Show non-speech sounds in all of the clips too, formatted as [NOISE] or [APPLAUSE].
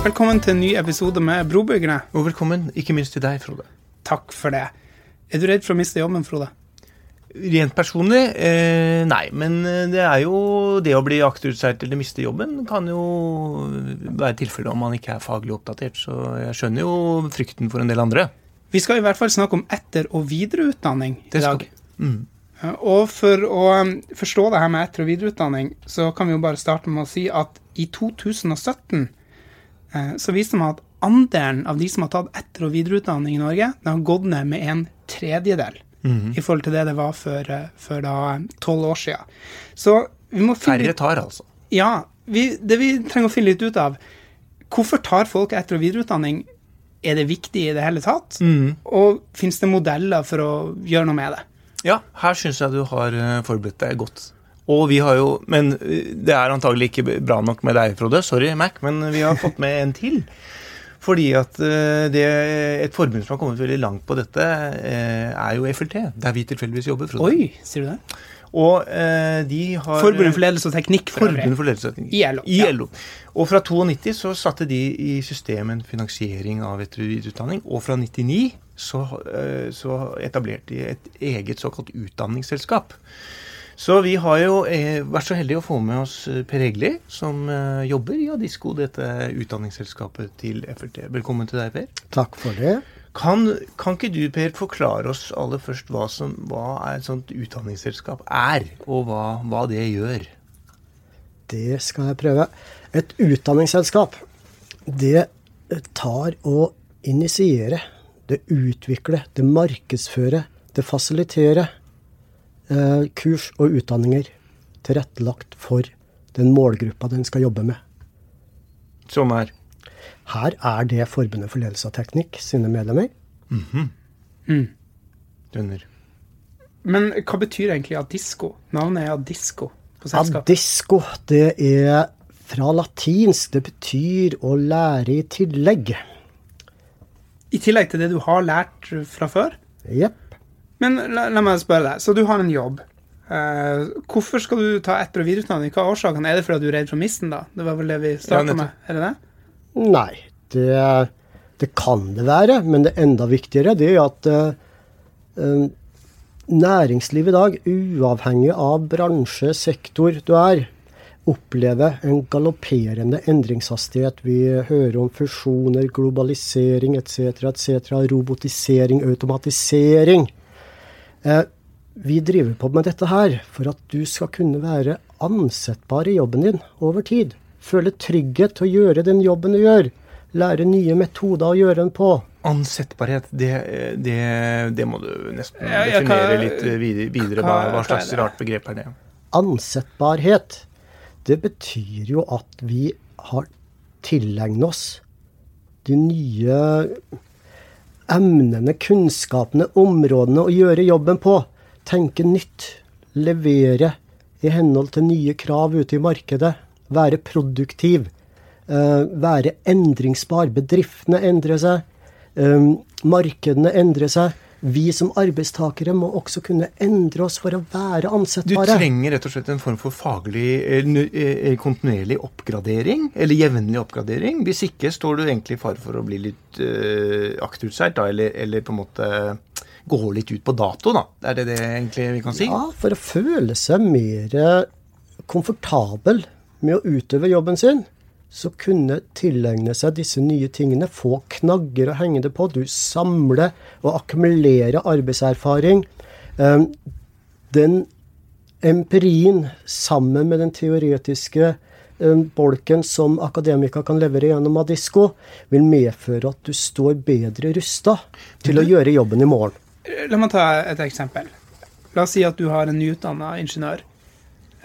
Velkommen til en ny episode med Brobyggerne. Og velkommen, ikke minst til deg, Frode. Takk for det. Er du redd for å miste jobben, Frode? Rent personlig, eh, nei. Men eh, det er jo det å bli akterutseilt eller miste jobben kan jo være tilfellet om man ikke er faglig oppdatert. Så jeg skjønner jo frykten for en del andre. Vi skal i hvert fall snakke om etter- og videreutdanning i dag. Mm. Eh, Og for å um, forstå det her med etter- og videreutdanning, så kan vi jo bare starte med å si at i 2017 eh, så viste man at andelen av de som har tatt etter- og videreutdanning i Norge, den har gått ned med en tredjedel mm. i forhold til det det var for, eh, for da tolv år siden. Så vi må finne Færre tar, altså. Ja, vi, det vi trenger å finne litt ut av Hvorfor tar folk etter- og videreutdanning? Er det viktig i det hele tatt? Mm. Og finnes det modeller for å gjøre noe med det? Ja, her syns jeg du har eh, forberedt deg godt. Og vi har jo Men eh, det er antagelig ikke bra nok med deg, Frode. Sorry, Mac, men vi har fått med en til. Fordi at eh, det, et forbund som har kommet veldig langt på dette, eh, er jo FLT. Der vi tilfeldigvis jobber. Frode. Oi, sier du det? Og eh, de har Forbundet for ledelse og teknikk, for. Forbundet for ledelsesteknikk. I LO, I ja. LO. Og fra 92 så satte de i system en finansiering av etter- og videreutdanning. Og fra 99 så, eh, så etablerte de et eget såkalt utdanningsselskap. Så vi har jo eh, vært så heldige å få med oss eh, Per Egli, som eh, jobber i Adisco, dette utdanningsselskapet til FLT. Velkommen til deg, Per. Takk for det. Kan, kan ikke du, Per, forklare oss aller først hva, som, hva et sånt utdanningsselskap er, og hva, hva det gjør? Det skal jeg prøve. Et utdanningsselskap, det tar og initierer, det utvikler, det markedsfører, det fasiliterer eh, kurs og utdanninger tilrettelagt for den målgruppa den skal jobbe med. Som er Her er det Forbundet for ledelse og teknikk sine medlemmer. Skjønner. Men hva betyr egentlig Adisco? Navnet er Adisco på selskapet. Adisco, det er fra latinsk. Det betyr å lære i tillegg. I tillegg til det du har lært fra før? Jepp. Men la, la meg spørre deg. Så du har en jobb. Uh, hvorfor skal du ta etter- og videreutdanning? Hva er årsaken? Er det fordi du er redd for å miste den, da? Det var vel det vi starta med? Er det det? Nei, det, det kan det være, men det enda viktigere det er at eh, eh, næringslivet i dag, uavhengig av bransje, sektor du er, opplever en galopperende endringshastighet. Vi hører om fusjoner, globalisering etc., etc., robotisering, automatisering. Eh, vi driver på med dette her for at du skal kunne være ansettbar i jobben din over tid. Føle trygghet til å gjøre den jobben du gjør. Lære nye metoder å gjøre den på. Ansettbarhet, det, det, det må du nesten Ja, definere kan, litt eh, videre. videre hva, hva- slags rart begrep er det? Ansettbarhet, det betyr jo at vi har tilegnet oss de nye emnene, kunnskapene, områdene å gjøre jobben på. Tenke nytt. Levere i henhold til nye krav ute i markedet. Være produktiv. eh, være endringsbar. Bedriftene endrer seg. eh, markedene endrer seg. Vi som arbeidstakere må også kunne endre oss for å være ansettbare. Du trenger rett og slett en form for faglig eh, eh, kontinuerlig oppgradering, eller jevnlig oppgradering. Hvis ikke står du egentlig i fare for å bli litt uh, akterutseilt, da, eller, eller på en måte gå litt ut på dato, da. Er det det egentlig vi kan si? Ja, for å føle seg mer komfortabel med å utøve jobben sin, så kunne tilegne seg disse nye tingene, få knagger å henge det på. Du samler og akkumulerer arbeidserfaring. Eh, Den empirien sammen med den teoretiske eh, bolken som akademikere kan levere gjennom Adisko, vil medføre at du står bedre rusta til å gjøre jobben i morgen. Eh, La meg ta et eksempel. La oss si at du har en nyutdanna ingeniør.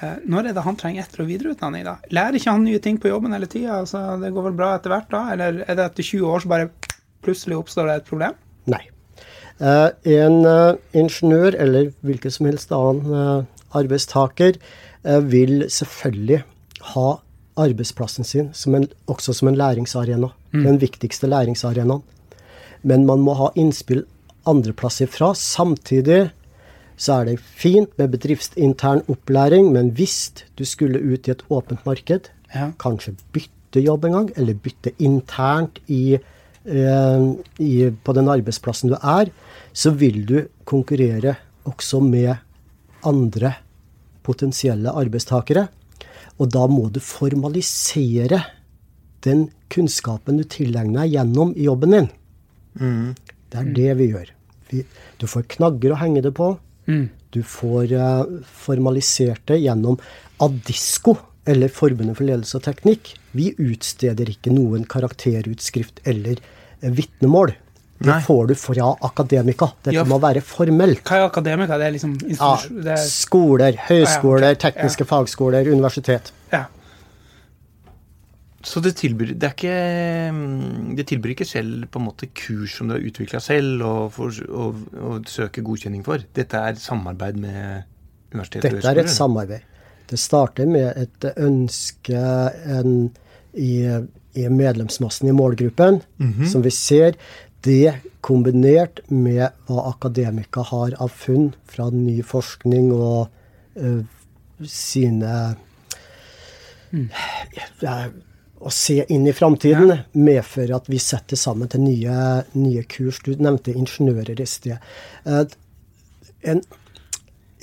Eh, Når er det han trenger etter- og videreutdanning? da? Lærer ikke han nye ting på jobben hele tida? Altså, det går vel bra etter hvert, da? Eller er det etter 20 år så bare plutselig oppstår det et problem? Nei. Uh, en uh, ingeniør, eller hvilken som helst annen uh, arbeidstaker, vil selvfølgelig ha arbeidsplassen sin som en, også som en læringsarena. Den viktigste læringsarenaen. Men man må ha innspill andreplasser fra. Samtidig så er det fint med bedriftsintern opplæring, men hvis du skulle ut i et åpent marked, Ja. kanskje bytte jobb en gang, eller bytte internt i, eh, i, på den arbeidsplassen du er, så vil du konkurrere også med andre potensielle arbeidstakere. Og da må du formalisere den kunnskapen du tilegner deg gjennom jobben din. Mm. Det er det vi gjør. Vi, du får knagger å henge det på. Mm. Du får uh, formalisert det gjennom Adisco, eller Forbundet for ledelse og teknikk. Vi utsteder ikke noen karakterutskrift eller uh, vitnemål. Det Nei. får du fra akademika. Dette Ja. må være formelt. Hva er akademika? Det er liksom Ja, det er, skoler, høyskoler, Ah, ja, ok. tekniske fagskoler, universitet. Så det tilbyr, det, er ikke, mm, det tilbyr ikke selv på en måte kurs som du har utvikla selv og, for, og, og søker godkjenning for. Dette er samarbeid med universitetet? Dette er et samarbeid. Det starter med et ønske en, i, i medlemsmassen i målgruppen, Mhm. som vi ser. Det kombinert med hva akademika har av funn fra ny forskning og eh, sine ja, Å se inn i framtiden medfører at vi setter sammen til nye, nye kurs. Du nevnte ingeniører i sted. Eh, en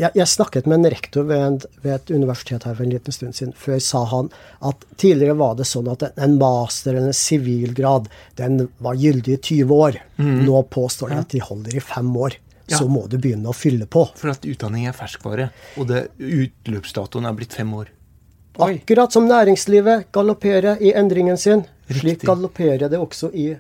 jeg, jeg snakket med en rektor ved, en, ved et universitet her for en liten stund siden. Før sa han at tidligere var det sånn at en master eller en sivilgrad den var gyldig i 20 år. Nå påstår de at de holder i fem år. Ja. Så må du begynne å fylle på. For at utdanning er ferskvare, og det, utløpsdatoen er blitt fem år. Akkurat som næringslivet galopperer i endringen sin, slik galopperer det også i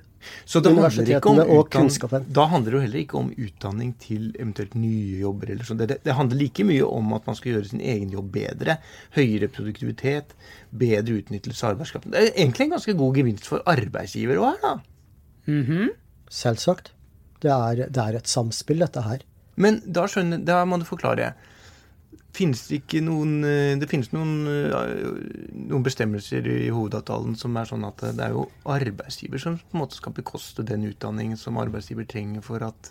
Så det Universitetene og kunnskapen. Da handler det jo heller ikke om utdanning til eventuelt nye jobber. eller sånt. Det, det, handler like mye om at man skal gjøre sin egen jobb bedre. Høyere produktivitet, bedre utnyttelse av arbeidskraften. Det er egentlig en ganske god gevinst for arbeidsgiver òg her, da. Mhm. Selvsagt. Det er, det er et samspill, dette her. Men da, skjønner, da må du forklare. Finnes det ikke noen eh, Det finnes noen, eh, noen bestemmelser i hovedavtalen som er sånn at det er jo arbeidsgiver som på en måte skal bekoste den utdanningen som arbeidsgiver trenger for at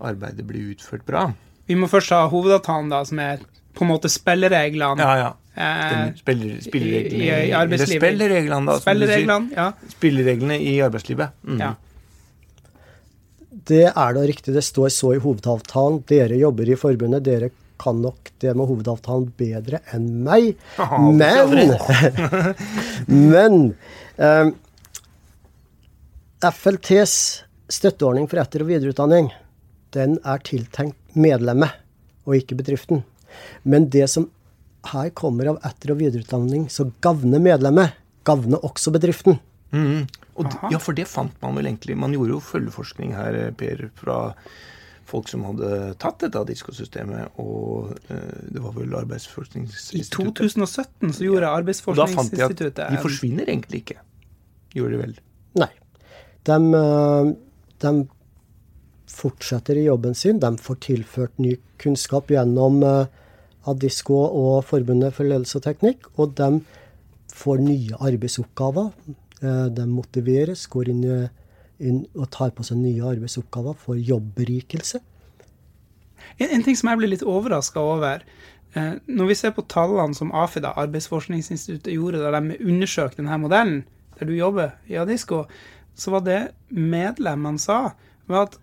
arbeidet blir utført bra. Vi må først ha hovedavtalen, da, som er på en måte spillereglene. Ja, ja. Eh, spiller, spillereglene i- i arbeidslivet. Eller spillereglene, da. spillereglene, ja. Spillereglene i arbeidslivet. Mm. ja. Det er da riktig. Det står så i hovedavtalen. Dere jobber i forbundet. Dere kan nok det med hovedavtalen bedre enn meg. [LAUGHS] Men [LAUGHS] Men eh, FLTs støtteordning for etter- og videreutdanning, den er tiltenkt medlemmet, og ikke bedriften. Men det som her kommer av etter- og videreutdanning som gagner medlemmet, gagner også bedriften. Mm. Og, ja, for det fant man vel egentlig. Man gjorde jo følgeforskning her, Per, fra folk som hadde tatt dette diskosystemet, og eh, det var vel Arbeidsforskningsinstituttet. I 2017 så gjorde Og da fant de at Arbeidsforskningsinstituttet de forsvinner egentlig ikke. Gjorde de vel. Nei. De, eh, de fortsetter i jobben sin. De får tilført ny kunnskap gjennom Adisko Adisco og Forbundet for ledelse og teknikk. Og de får nye arbeidsoppgaver. Eh, De motiveres, går inn, i- inn og tar på seg nye arbeidsoppgaver, får jobbberikelse. En, en ting som jeg blir litt overraska over eh, Når vi ser på tallene som AFIDA, Arbeidsforskningsinstituttet, gjorde da de undersøkte denne modellen, der du jobber i Adisko, så var det medlemmene sa, var at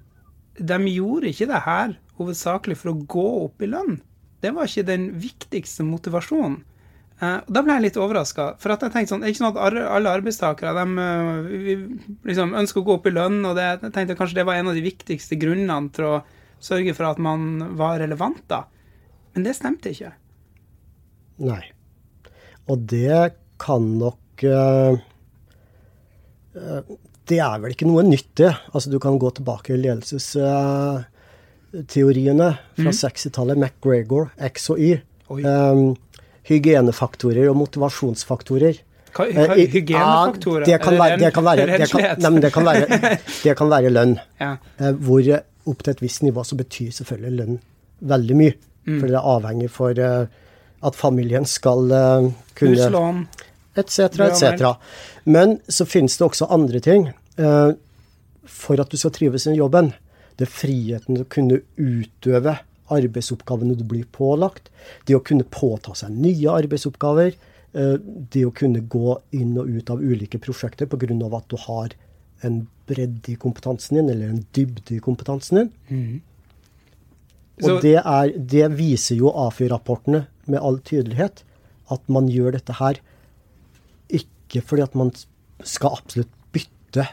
de gjorde ikke det her hovedsakelig for å gå opp i lønn. Det var ikke den viktigste motivasjonen. Eh, Da ble jeg litt overraska. For at jeg tenkte sånn, det er ikke sånn at alle arbeidstakere de, eh, liksom ønsker å gå opp i lønn, og det, jeg tenkte kanskje det var en av de viktigste grunnene til å sørge for at man var relevant da. Men det stemte ikke. Nei. Og det kan nok eh, Det er vel ikke noe nytt, det. Altså, du kan gå tilbake i ledelsesteoriene fra 60-tallet. McGregor, X og Y. Um, hygienefaktorer og motivasjonsfaktorer. Hva, hva, hygienefaktorer? Det kan være, det kan være, det kan, nei, det kan være, [LAUGHS] det kan være lønn. Ja. Eh, hvor eh, opp til et visst nivå så betyr selvfølgelig lønn veldig mye. Mm. For det er avhengig for eh, at familien skal kunne Huslån. etc., etc. Men så finnes det også andre ting. For at du skal trives i jobben, det er friheten til å kunne utøve arbeidsoppgavene du blir pålagt. Det å kunne påta seg nye arbeidsoppgaver. eh, det å kunne gå inn og ut av ulike prosjekter pga. at du har en bredde i kompetansen din, eller en dybde i kompetansen din. Mm. Og det, er, det viser jo AFI-rapportene med all tydelighet, at man gjør dette her ikke fordi at man skal absolutt bytte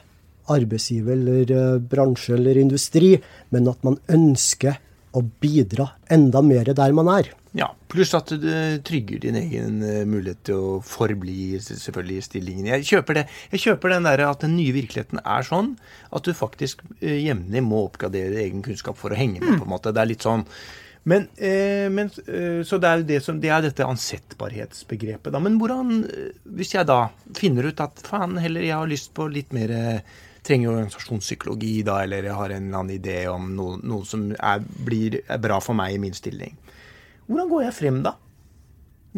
arbeidsgiver eller eh, bransje eller industri, men at man ønsker å bidra enda mer der man er. Ja, Pluss at det trygger din egen eh, mulighet til å forbli selvfølgelig i stillingen. Jeg kjøper det. Jeg kjøper den der at den nye virkeligheten er sånn at du faktisk eh, jevnlig må oppgradere egen kunnskap for å henge med. på en måte. Det er litt sånn. Men, eh, men Så det er det som, det er dette ansettbarhetsbegrepet. da. Men hvordan, hvis jeg da finner ut at faen heller jeg har lyst på litt mer trenger organisasjonspsykologi da, eller jeg har en eller annen idé om noe, noe som er, blir, er bra for meg i min stilling. Hvordan går jeg frem da?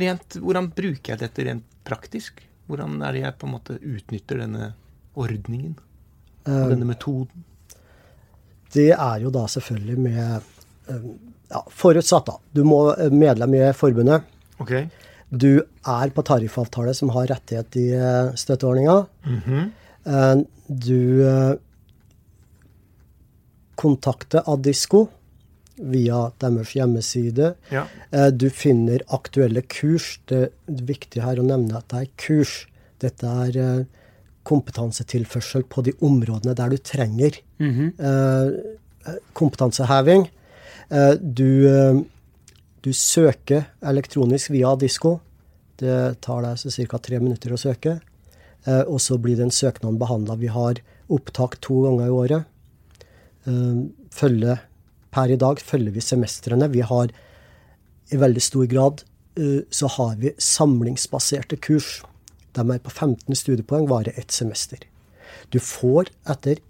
Rent, hvordan bruker jeg dette rent praktisk? Hvordan er det jeg på en måte utnytter denne ordningen? Og denne metoden? Det er jo da selvfølgelig med eh, ja, Forutsatt, da. Du må eh, medlem i forbundet. Ok. Du er på tariffavtale som har rettighet i støtteordninga. Mm Eh, Du eh, kontakter Adisco via deres hjemmeside. Ja. Eh, Du finner aktuelle kurs. Det er viktig her å nevne at det er kurs. Dette er eh, kompetansetilførsel på de områdene der du trenger eh, kompetanseheving. Eh, Du, du søker elektronisk via Adisko. Det tar deg ca. tre minutter å søke. Eh, Og så blir den søknaden behandla. Vi har opptak to ganger i året. Eh, Følge, per i dag følger vi semestrene. Vi har i veldig stor grad eh, så har vi samlingsbaserte kurs. De er på 15 studiepoeng, varer ett semester. Du får etter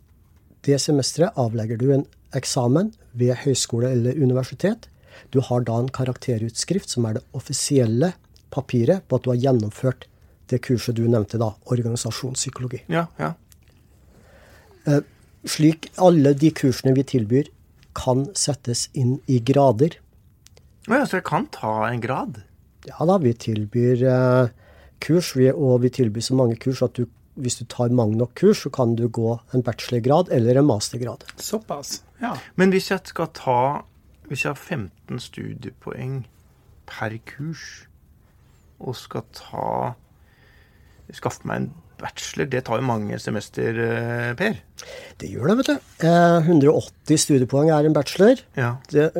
det semesteret avlegger du en eksamen ved høyskole eller universitet. Du har da en karakterutskrift som er det offisielle papiret på at du har gjennomført det kurset du nevnte, da, organisasjonspsykologi. Ja, ja. Slik alle de kursene vi tilbyr, kan settes inn i grader. Å ja, så jeg kan ta en grad? Ja da, vi tilbyr eh, kurs, vi, og vi tilbyr så mange kurs at du, hvis du tar mange nok kurs, så kan du gå en bachelorgrad eller en mastergrad. Såpass. Ja. Men hvis jeg skal ta Hvis jeg har 15 studiepoeng per kurs, og skal ta Skaffe meg en bachelor, det tar jo mange semester, eh, Per. Det gjør det, vet du. Eh, 180 studiepoeng er en bachelor. Ja. Det,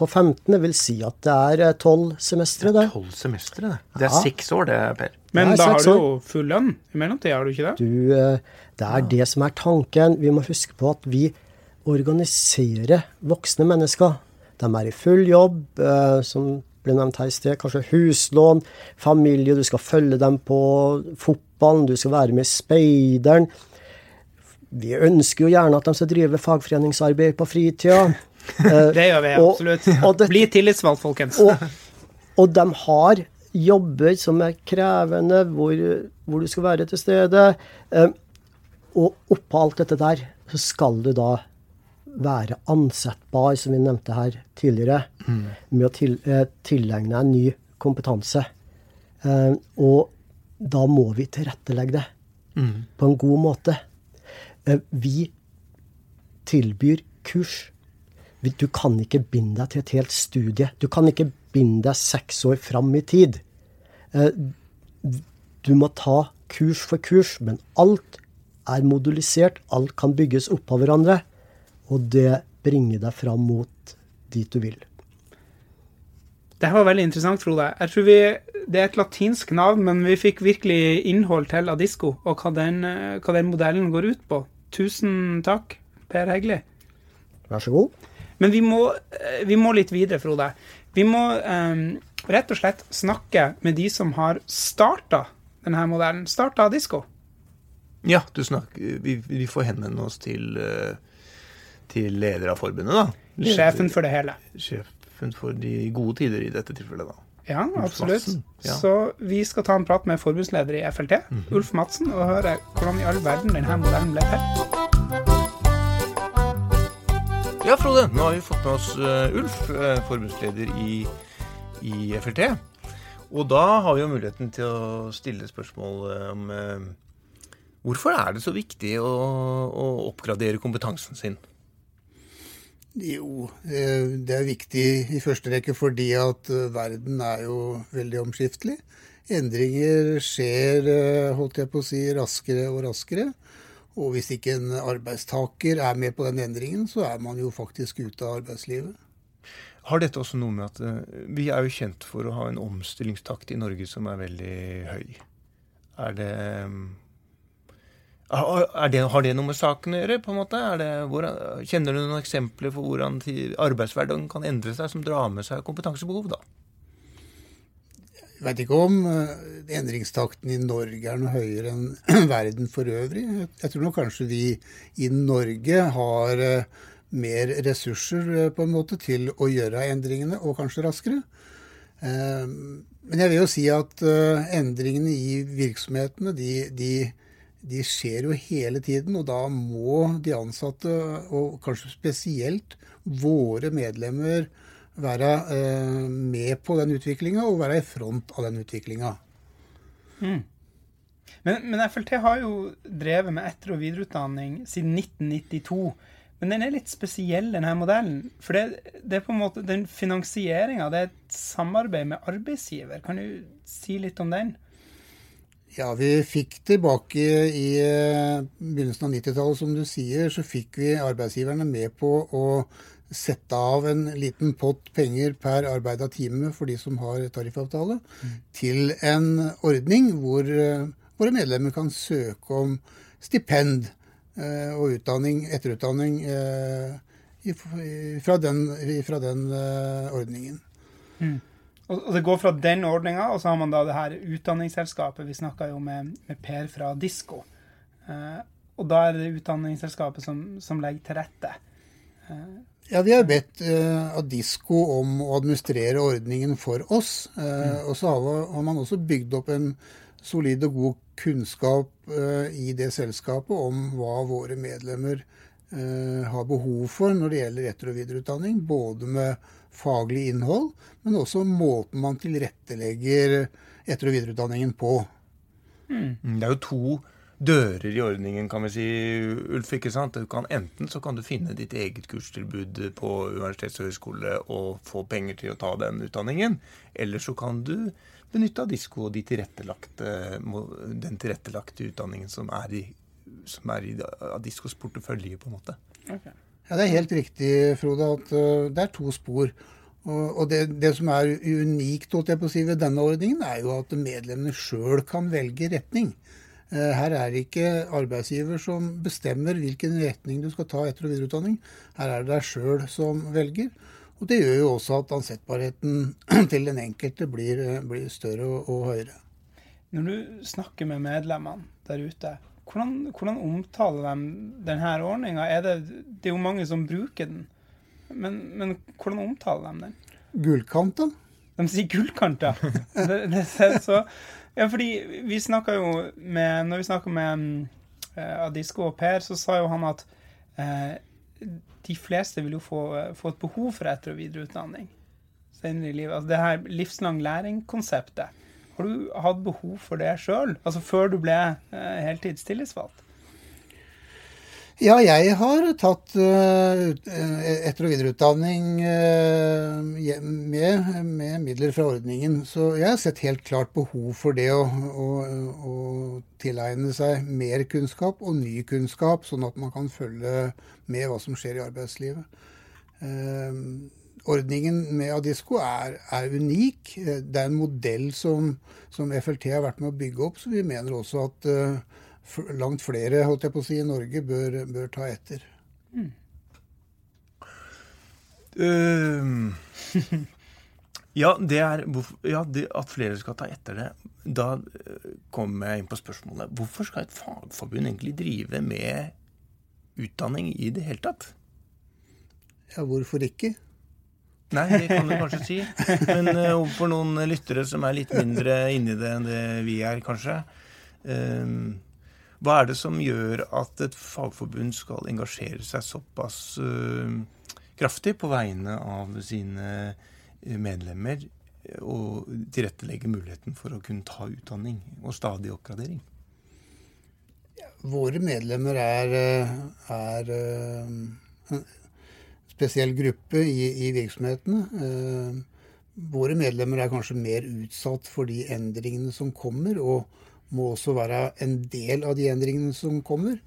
på 15 vil si at det er eh, 12 semestre, det. Tolv semestre, det. Det er Ja. seks år, det, Per. Men da har du jo full lønn i mellomtida, har du ikke det? Du, eh, det er det som er tanken. Vi må huske på at vi organiserer voksne mennesker. De er i full jobb, eh, som ble nevnt her i sted. Kanskje huslån, familie, du skal følge dem på fotballen, du skal være med i speideren. Vi ønsker jo gjerne at de skal drive fagforeningsarbeid på fritida. [LAUGHS] Eh, Det gjør vi og- absolutt. [LAUGHS] og det- Bli tillitsvalgt, folkens. og, og de har jobber som er krevende, hvor, hvor du skal være til stede. Eh, og oppå alt dette der, så skal du da være ansettbar, som vi nevnte her tidligere, med å til, eh, tilegne en ny kompetanse. Eh, og da må vi tilrettelegge det på en god måte. Eh, vi tilbyr kurs. Du kan ikke binde deg til et helt studie. Du kan ikke binde deg seks år fram i tid. Eh, Du må ta kurs for kurs, men alt er modulisert. Alt kan bygges oppå hverandre, og det bringer deg fram mot dit du vil. Det her var veldig interessant, Frode. Jeg tror vi, Det er et latinsk navn, men vi fikk virkelig innhold til Adisco, og hva den, hva den modellen går ut på. Tusen takk, Per Hegli. Vær så god. Men vi må, vi må litt videre, Frode. Vi må um, rett og slett snakke med de som har starta denne modellen. Starta Adisco. Ja, du snakker, vi, vi får henvende oss til, eh, til leder av forbundet, da. Leder- Sjefen for det hele. Sjefen for de gode tider i dette tilfellet, da. Ja, absolutt. Ja. Så vi skal ta en prat med forbundsleder i FLT, Ulf Madsen, og høre hvordan i all verden denne modellen ble til. Ja, Frode, nå har vi fått med oss eh, Ulf, eh, forbundsleder i, i FLT. Og da har vi jo muligheten til å stille spørsmål om eh, hvorfor er det så viktig å, å oppgradere kompetansen sin? Jo, eh, det er viktig i første rekke fordi at eh, verden er jo veldig omskiftelig. Endringer skjer holdt jeg på å si, raskere og raskere. Og hvis ikke en arbeidstaker er med på den endringen, så er man jo faktisk ute av arbeidslivet. Har dette også noe med at vi er jo kjent for å ha en omstillingstakt i Norge som er veldig høy. Er det, det Har det noe med saken å gjøre? på en måte? Det, hvor, kjenner du noen eksempler for hvordan arbeidshverdagen kan endre seg, som drar med seg kompetansebehov? da? Jeg vet ikke om uh, endringstakten i Norge er noe høyere enn [CLEARS THROAT] verden for øvrig. Jeg tror nok kanskje vi i Norge har uh, mer ressurser eh, på en måte til å gjøre endringene, og kanskje raskere. Eh, men jeg vil jo si at eh, endringene i virksomhetene de, de, de skjer jo hele tiden. Og da må de ansatte, og kanskje spesielt våre medlemmer, være med på den utviklinga og være i front av den utviklinga. Mm. Men, men, FLT har jo drevet med etter- og videreutdanning siden 1992. Men den er litt spesiell, denne modellen. For det, det er på en måte den finansieringa, det er et samarbeid med arbeidsgiver. Kan du si litt om den? Ja, vi fikk tilbake i eh, begynnelsen av 90-tallet, som du sier, så fikk vi arbeidsgiverne med på å sette av en liten pott penger per arbeida time for de som har tariffavtale, mm. til en ordning hvor uh, våre medlemmer kan søke om stipend Eh, og utdanning, etterutdanning eh, fra den, fra den eh, ordningen. Mm. Og det går fra den ordninga, og så har man da det her utdanningsselskapet. Vi snakka jo med, med, Per fra Disko. og da er det utdanningsselskapet som, som legger til rette. Ja, vi har bedt uh, Disko om å administrere ordningen for oss. Uh, mm. Og så har, har, man også bygd opp en solid og god kunnskap uh, i det selskapet om hva våre medlemmer uh, har behov for når det gjelder etter- og videreutdanning. Både med faglig innhold, men også måten man tilrettelegger etter- og videreutdanningen på. Mm. Det er jo to dører i ordningen, kan vi si, Ulf. ikke sant? Kan, enten så kan du finne ditt eget kurstilbud på universitets og høyskole og få penger til å ta den utdanningen. Eller så kan du benytte av disko og de tilrettelagte, den tilrettelagte utdanningen som er i, som er i Diskos portefølje, på en måte. Okay. Ja, Det er helt riktig, Frode, at uh, det er to spor. Og, det, det, som er unikt jeg på å si, ved denne ordningen, er jo at medlemmene sjøl kan velge retning. Uh, her er det ikke arbeidsgiver som bestemmer hvilken retning du skal ta etter- og videreutdanning. Her er det deg sjøl som velger. Og Det gjør jo også at ansettbarheten [CLEARS THROAT] til den enkelte blir, blir større og, og, høyere. Når du snakker med medlemmene der ute, hvordan, hvordan omtaler de denne ordninga? Det, det, er jo mange som bruker den, men, men hvordan omtaler de den? Gullkanta. De sier gullkanta. [LAUGHS] det, det, så, ja, fordi vi snakka jo med Når vi snakka med uh, Adisko og Per, så sa jo han at uh, de fleste vil jo få, få, et behov for etter- og videreutdanning senere i livet. Altså det her livslang læring-konseptet. Har du hatt behov for det sjøl, altså før du ble eh, heltidstillitsvalgt? Ja, jeg har tatt uh, etter- og videreutdanning uh, med, med, midler fra ordningen. Så jeg har sett helt klart behov for det å, å, å, tilegne seg mer kunnskap og ny kunnskap, sånn at man kan følge med hva som skjer i arbeidslivet. Uh, ordningen med Adisco er, er, unik. Det er en modell som, som, FLT har vært med å bygge opp, så vi mener også at langt flere holdt jeg på å si, i Norge bør, bør ta etter. Mm. Uh, ja, det er ja, det, at flere skal ta etter det. Da uh, kommer jeg inn på spørsmålet hvorfor skal et fagforbund egentlig drive med utdanning i det hele tatt? Ja, hvorfor ikke? Nei, det kan du kanskje si. Men uh, for noen lyttere som er litt mindre inni det enn det vi er, kanskje. Uh, hva er det som gjør at et fagforbund skal engasjere seg såpass uh, kraftig på vegne av sine medlemmer og tilrettelegge muligheten for å kunne ta utdanning og stadig oppgradering? Våre medlemmer er, eh, er eh, spesiell gruppe i, i virksomhetene. Eh, våre medlemmer er kanskje mer utsatt for de endringene som kommer, og må også være en del av de endringene som kommer.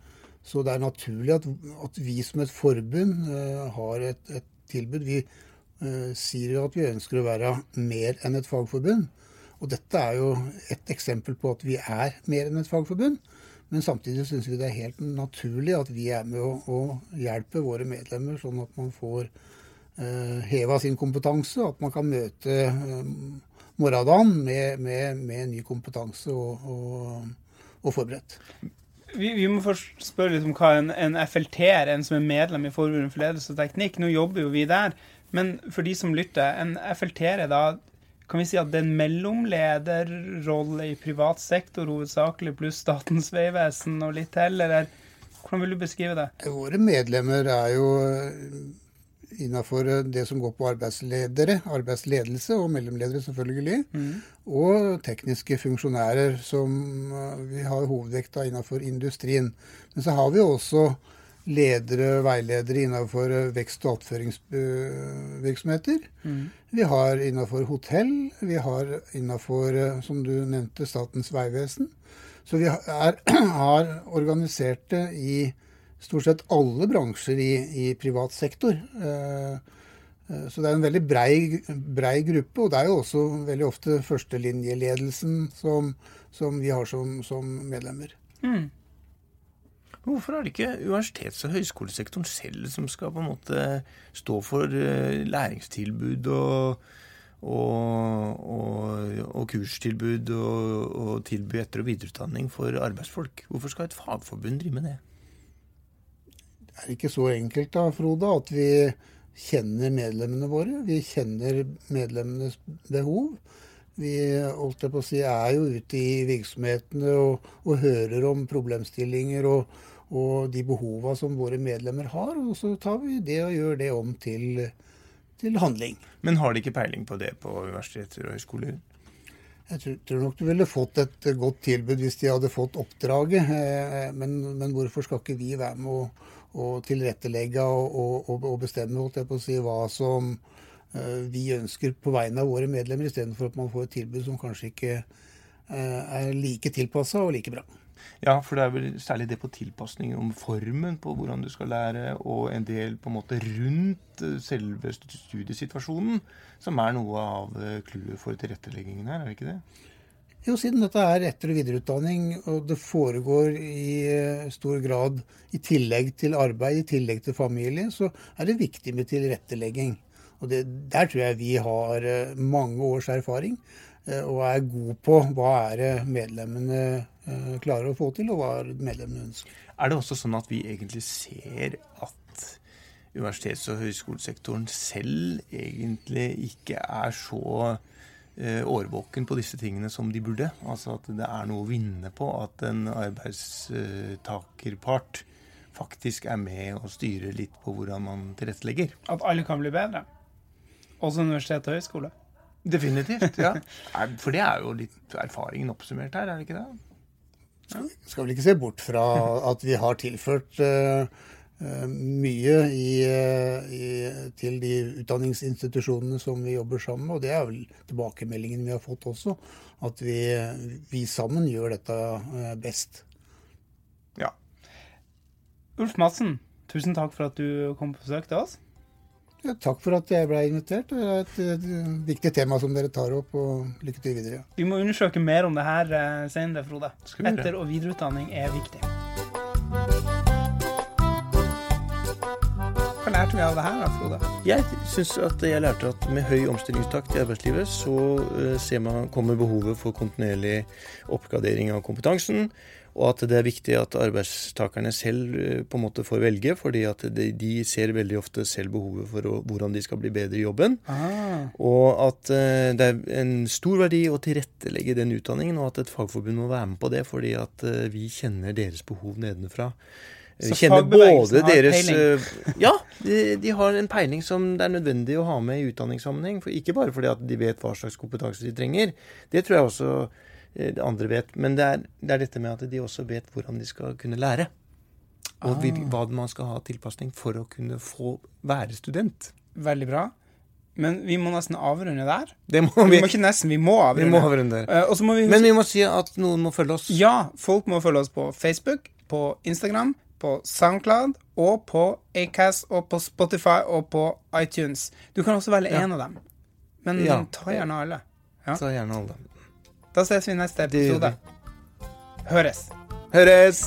Så det er naturlig at, at vi som et forbund eh, har et, et, tilbud. Vi eh, sier jo at vi ønsker å være mer enn et fagforbund. Og dette er jo et eksempel på at vi er mer enn et fagforbund. Men samtidig syns vi det er helt naturlig at vi er med å, å hjelpe våre medlemmer, sånn at man får uh, heva sin kompetanse, at man kan møte uh, morgendagen med, med, med, ny kompetanse og, og, og forberedt. Vi, vi, må først spørre litt om hva en, en FLT-er, en som er medlem i Forbundet for ledelse og teknikk. Nå jobber jo vi der, men for de som lytter, en FLT-er er da kan vi si at det er en mellomlederrolle i privat sektor hovedsakelig, pluss Statens vegvesen og litt til, eller hvordan vil du beskrive det? Våre medlemmer er jo eh, innafor eh, det som går på arbeidsledere, arbeidsledelse og mellomledere selvfølgelig, mm. og tekniske funksjonærer, som eh, vi har hovedvekta innafor industrien. Men så har vi også ledere og veiledere innenfor eh, vekst- og attføringsvirksomheter. Mm. Vi har innenfor hotell, vi har innenfor, eh, som du nevnte, Statens vegvesen. Så vi er, [CLEARS THROAT] har organisert det i stort sett alle bransjer i, i privat sektor. Eh, så det er en veldig brei, brei, gruppe, og det er jo også veldig ofte førstelinjeledelsen som, som vi har som, som medlemmer. Mm. Hvorfor er det ikke universitets- og høyskolesektoren selv som skal på en måte stå for eh, læringstilbud og, og, og, og kurstilbud og, tilby etter- og videreutdanning for arbeidsfolk? Hvorfor skal et fagforbund drive med det? Det er ikke så enkelt da, Frode, at vi kjenner medlemmene våre. Vi kjenner medlemmenes behov. Vi holdt jeg på å si, er jo ute i virksomhetene og, og hører om problemstillinger og, og de behova som våre medlemmer har. Og så tar vi det og gjør det om til, til handling. Men har de ikke peiling på det på universiteter og høyskoler? Jeg tror, tror, nok du ville fått et godt tilbud hvis de hadde fått oppdraget. Eh, men, men hvorfor skal ikke vi være med å, å tilrettelegge og, og, og, bestemme holdt jeg på å si, hva som uh, vi ønsker på vegne av våre medlemmer, istedenfor at man får et tilbud som kanskje ikke uh, er like tilpassa og like bra. Ja, for det er vel særlig det på tilpasningen om formen på hvordan du skal lære, og en del på en måte rundt eh, selve studiesituasjonen, som er noe av eh, clouet for tilretteleggingen her, er det ikke det? Jo, siden dette er etter- og videreutdanning, og det foregår i eh, stor grad i tillegg til arbeid, i tillegg til familie, så er det viktig med tilrettelegging. Og det, Der tror jeg vi har mange års erfaring og er gode på hva er det medlemmene klarer å få til, og hva medlemmene ønsker. Er det også sånn at vi egentlig ser at universitets- og høyskolesektoren selv egentlig ikke er så eh, årvåken på disse tingene som de burde? Altså at det er noe å vinne på at en arbeidstakerpart faktisk er med og styrer litt på hvordan man tilrettelegger. At alle kan bli bedre? Også universitet og høyskole? Definitivt, ja. [LAUGHS] For det er jo litt erfaringen oppsummert her, er det ikke det? Skal vel ikke se bort fra at vi har tilført uh, mye i, i, til de utdanningsinstitusjonene som vi jobber sammen med. Og det er vel tilbakemeldingen vi har fått også. At vi, vi sammen gjør dette best. Ja. Ulf Madsen, tusen takk for at du kom på besøk til oss. Ja, takk for at jeg ble invitert. Det er et, et, viktig tema som dere tar opp, og lykke til videre. Vi må undersøke mer om det her eh, senere, Frode. Etter- og videreutdanning er viktig. Hva lærte vi av det her, Frode? Jeg syns at jeg lærte at med høy omstillingstakt i arbeidslivet, så ser man kommer behovet for kontinuerlig oppgradering av kompetansen. Og at det er viktig at arbeidstakerne selv eh, på en måte får velge, fordi at de, de ser veldig ofte selv behovet for å, hvordan de skal bli bedre i jobben. Aha. Og at uh, det er en stor verdi å tilrettelegge den utdanningen, og at et fagforbund må være med på det, fordi at uh, vi kjenner deres behov nedenfra. Så kjenner både deres peiling. eh, Ja, de, de har en peiling som det er nødvendig å ha med i utdanningssammenheng. For ikke bare fordi at de vet hva slags kompetanse de trenger. Det tror jeg også eh, andre vet. Men det er, det er dette med at de også vet hvordan de skal kunne lære. Og Ah. hva man skal ha tilpasning for å kunne få være student. Veldig bra. Men vi må nesten avrunde der. Det må Vi vi. må ikke nesten, vi må Vi avrunde. må avrunde så må vi Men vi må si at noen må følge oss. Ja, folk må følge oss på Facebook, på Instagram, på SoundCloud og på Acast og på Spotify og på iTunes. Du kan også velge Ja. av dem. Men Ja. ta gjerne alle. Ja. Ta gjerne alle. Da ses vi i neste episode. Høres. Høres!